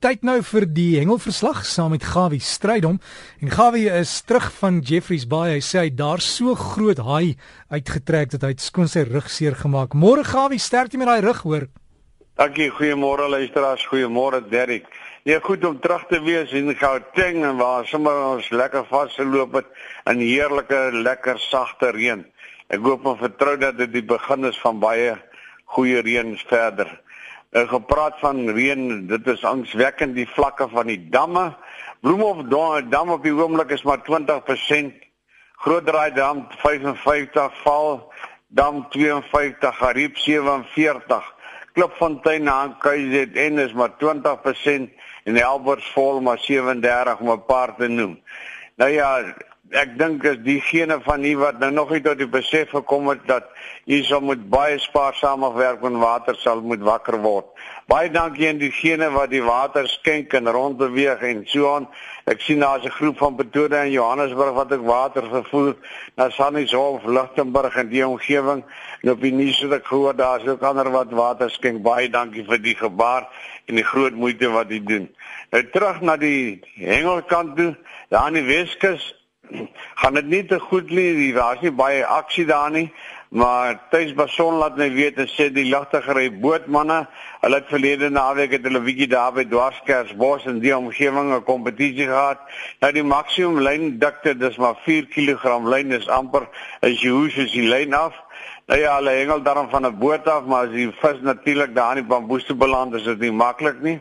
Tyd nou vir die hengelverslag saam met Gawie Strydom. En Gawie is terug van Jeffreys Bay. Hy sê hy daar so groot haai uitgetrek dat hy skoon sy rug seer gemaak. Môre Gawie, sterkte met daai rug hoor. Dankie, goeiemôre luisteraars, goeiemôre Derrick. Nee, goed om terug te wees in Gauteng en waar sommer ons lekker vasgeloop het in heerlike, lekker sagte reën. Ek hoop en vertrou dat dit die begin is van baie goeie reën verder. Uh, gepraat van reën, dit is angswekkend die vlakke van die damme. Bloemhof dam op die oomblik is maar 20%. Grootdraai dam 55 val, dam 52, Gariep 47. Klipfontein aan KZN is maar 20% en Albertsvol maar 37 om 'n paar te noem. Nou ja, ek dink is diegene van u wat nou nog nie tot die besef gekom het dat u sal moet baie spaarsamer werk met water sal moet wakker word. Baie dankie aan diegene wat die water skenk en rondbeweeg en so aan. Ek sien daar's 'n groep van Pretoria en Johannesburg wat ek water vervoer na Sannieshof, Lichtenburg en die omgewing. En op die nuus het ek gehoor daar's ook ander wat water skenk. Baie dankie vir die gebaar en die groot moeite wat u doen. Nou terug na die hengelkant toe, daar aan die Weskus gaan dit nie te goed nie. Daar's nie baie aksie daar nie. Maar Tuis Bason laat my weet en sê die lagtigery bootmanne, hulle het verlede naweek het hulle bietjie daar by Dwarskersbos in die omgewing 'n kompetisie gehad. Nou die maksimum lyndikte, dis maar 4 kg lyn is amper as jy hoe soos die lyn af. Nou ja, hulle hengel daarom van 'n boot af, maar as die vis natuurlik daar in die bamboeste beland, is dit nie maklik nie.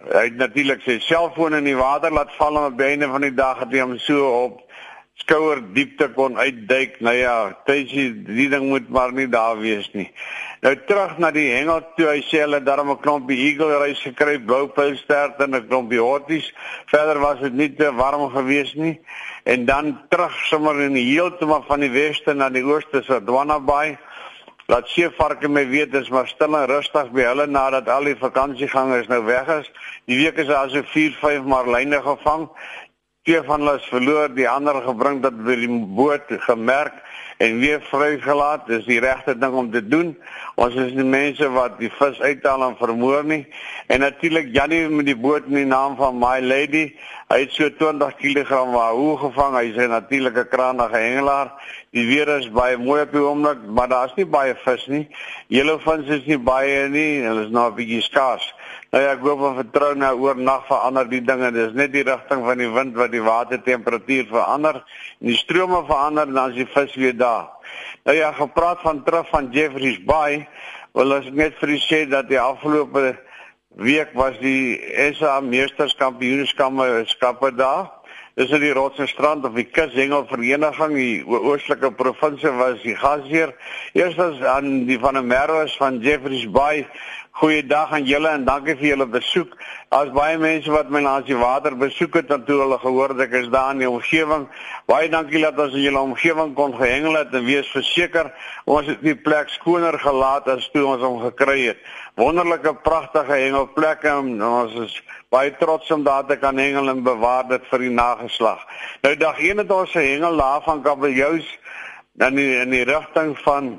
Hy het natuurlik sy selfoon in die water laat val en op die einde van die dag het hy hom so op skouer diepte kon uitduik. Nou ja, tysie die ding moet maar nie daar wees nie. Nou terug na die hengel toe. Hy sê hulle daarom 'n klompie eagle reis gekry, bloupilstert en 'n klompie hotties. Verder was dit nie te warm geweest nie. En dan terug sommer in die heeltemal van die weste na die ooste se Dwana Bay. Laat seevarke my weet dis maar stil en rustig by hulle nadat al die vakansiegangers nou weg is. Die week is daar so 4, 5 marline gevang. Twee van hulle is verloor, die ander gebring dat by die boot gemerk en weer vrygelaat. Dis die regte ding om te doen. Ons is die mense wat die vis uithaal en vermoor nie. En natuurlik Jannie met die boot in die naam van My Lady. Hy het so 20 kg wahoo gevang. Hy is 'n natuurlike krangige hengelaar. Die weer is baie mooi op die oomblik, maar daar's nie baie vis nie. Yellowfins is nie baie nie. Hulle is nou 'n bietjie skaars. Nou ja, ek hoop en vertrou nou oor nag verander die dinge. Dis net die rigting van die wind wat die watertemperatuur verander en die strome verander en dan is die vis weer daar. Nou ja, gepraat van terug van Jeffreys Bay, wil ons net vir u sê dat die afgelope week was die SA Meesterskampioenskappe daar. Dis in die Rotsstrand of die Kushengel Vereniging, die oostelike provinsie was die gasheer. Eerstens aan die van der Merwe van Jeffreys Bay Goeiedag aan julle en dankie vir julle besoek. Daar's baie mense wat my langs die water besoek het en toe hulle gehoor het ek is daar in die omgewing. Baie dankie dat ons in julle omgewing kon gehengel het en wees verseker ons het die plek skoner gelaat as toe ons hom gekry het. Wonderlike pragtige hengelplekke en ons is baie trots om daar te kan hengel en bewaar dit vir die nageslag. Nou dag 1 het ons 'n hengel daar van Kabeljous dan in die rigting van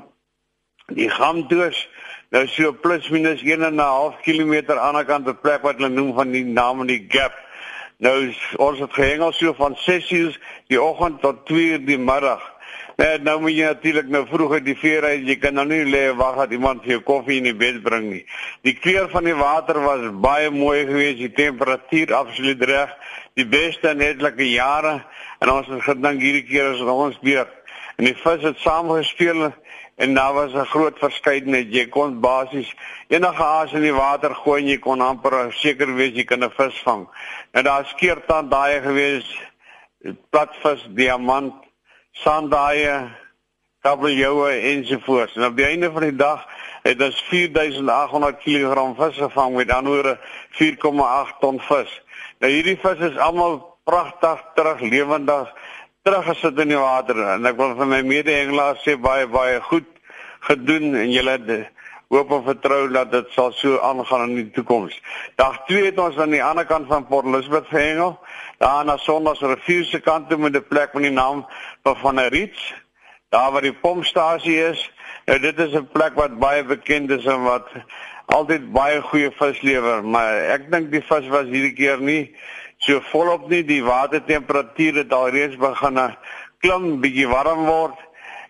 die Gamdoos Nou so plus minus 1 en 'n half kilometer aan die kant 'n plek wat hulle noem van die naam van die gap. Nou ons het gehengel so van 6:00 die oggend tot 2:00 die middag. Nee, nou moet jy natuurlik nou vroeg uit die veer uit. Jy kan nou nie lê wag dat iemand vir jou koffie in die bed bring nie. Die kleur van die water was baie mooi geweest, die temperatuur absoluut reg, die beste in etlike jare en ons het gedink hierdie keer is ons weer. En die vis het saamgespeel en daar was 'n groot verskeidenheid. Jy kon basies enige aas in die water gooi en jy kon amper seker wees jy kan 'n vis vang. En daar skeertand daai gewees platvis, diamant, sandaaie, kabeljoue ensovoorts. En op die einde van die dag het ons 4800 kg vis gevang met anderwoorde 4,8 ton vis. Nou hierdie vis is almal pragtig terug lewendig teruggesit in die water en ek wil vir my mede-hengelaars sê baie baie goed gedoen en julle hoop en vertrou dat dit sal so aangaan in die toekoms. Dag 2 het ons aan die ander kant van Port Elizabeth gehengel. Daar na Sondagsrivier se kant toe met 'n plek met die naam van der Riets. Daar waar die pompstasie is, Nou dit is 'n plek wat baie bekend is en wat altyd baie goeie vis lewer, maar ek dink die vis was hierdie keer nie so volop nie. Die watertemperatuur het alreeds begin klim, bietjie warm word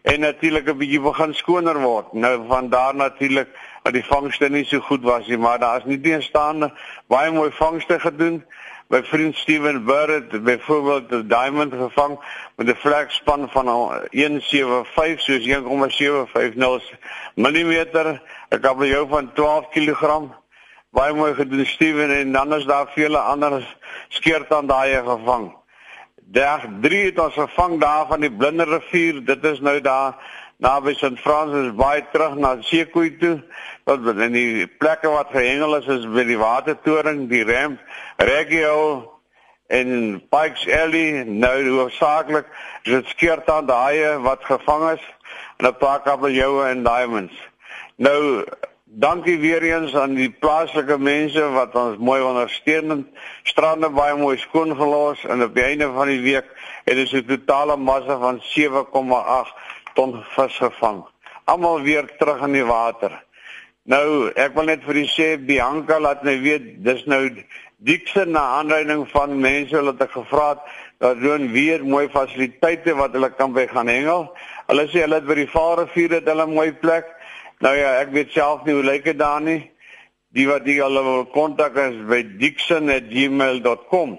en natuurlik 'n bietjie begin skoner word. Nou van daar natuurlik dat die vangste nie so goed was nie, maar daar is nie teenstaande baie mooi vangste gedoen my vriend Steven Burrett byvoorbeeld die diamond gevang met 'n vlekspan van 175 soos 1,750 mm 'n kabeljou van 12 kg baie mooi gedoen Steven en dan is daar vele ander skeertandaaie gevang. Daar drie het ons gevang daar van die blinde rivier. Dit is nou daar naby St Francis baie terug na Seekoei toe. Wat in die plekke wat gehengel is is by die watertoring die ramp regio en Pikes Alley nou hoofsaaklik dit skeert aan daai wat gevang is en 'n paar kabeljoue en diamonds. Nou dankie weer eens aan die plaaslike mense wat ons mooi ondersteun strande baie mooi skoon gelos en op die einde van die week het ons 'n totale massa van 7,8 ton vis gevang. Almal weer terug in die water. Nou, ek wil net vir u sê Bianca laat my weet dis nou diekse na aanleiding van mense wat ek gevra het dat doen weer mooi fasiliteite wat hulle kan by gaan hengel. Hulle sê hulle het by die Vaalrivier het hulle 'n mooi plek. Nou ja, ek weet self nie hoe lyk dit daar nie. Die wat die hulle wil kontak is by diekse@gmail.com.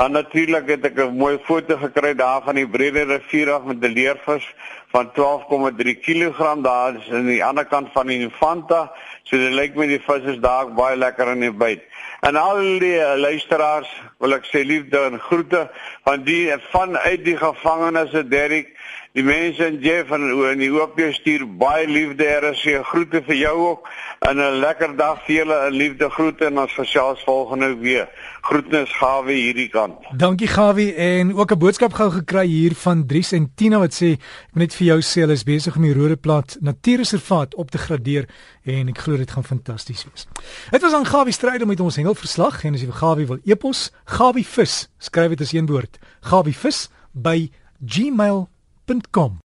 Dan natuurlik het ek 'n mooi foto gekry daar van die Brede rivier af met 'n leervis van 12,3 kg daar is aan die ander kant van die Infanta. So dit lyk my die vis is daar baie lekker in die byt. En al die luisteraars wil ek sê liefde en groete van die van uit die gevangenes se Derrick Die mense in Jeff en in die hoop jy stuur baie liefde Here sê groete vir jou ook en 'n lekker dag vir julle 'n liefde groete en ons gesels volgende weer. Groetnis Gawie hierdie kant. Dankie Gawie en ook 'n boodskap gou gekry hier van Dries en Tina wat sê ek moet net vir jou sê hulle is besig om die Rodeplat Natuurreservaat op te gradeer en ek glo dit gaan fantasties wees. Dit was aan Gawie stryd met ons hengelverslag en as jy Gawie wil epos Gawie vis skryf dit as een woord. Gawie vis by gmail.com www.rsg.com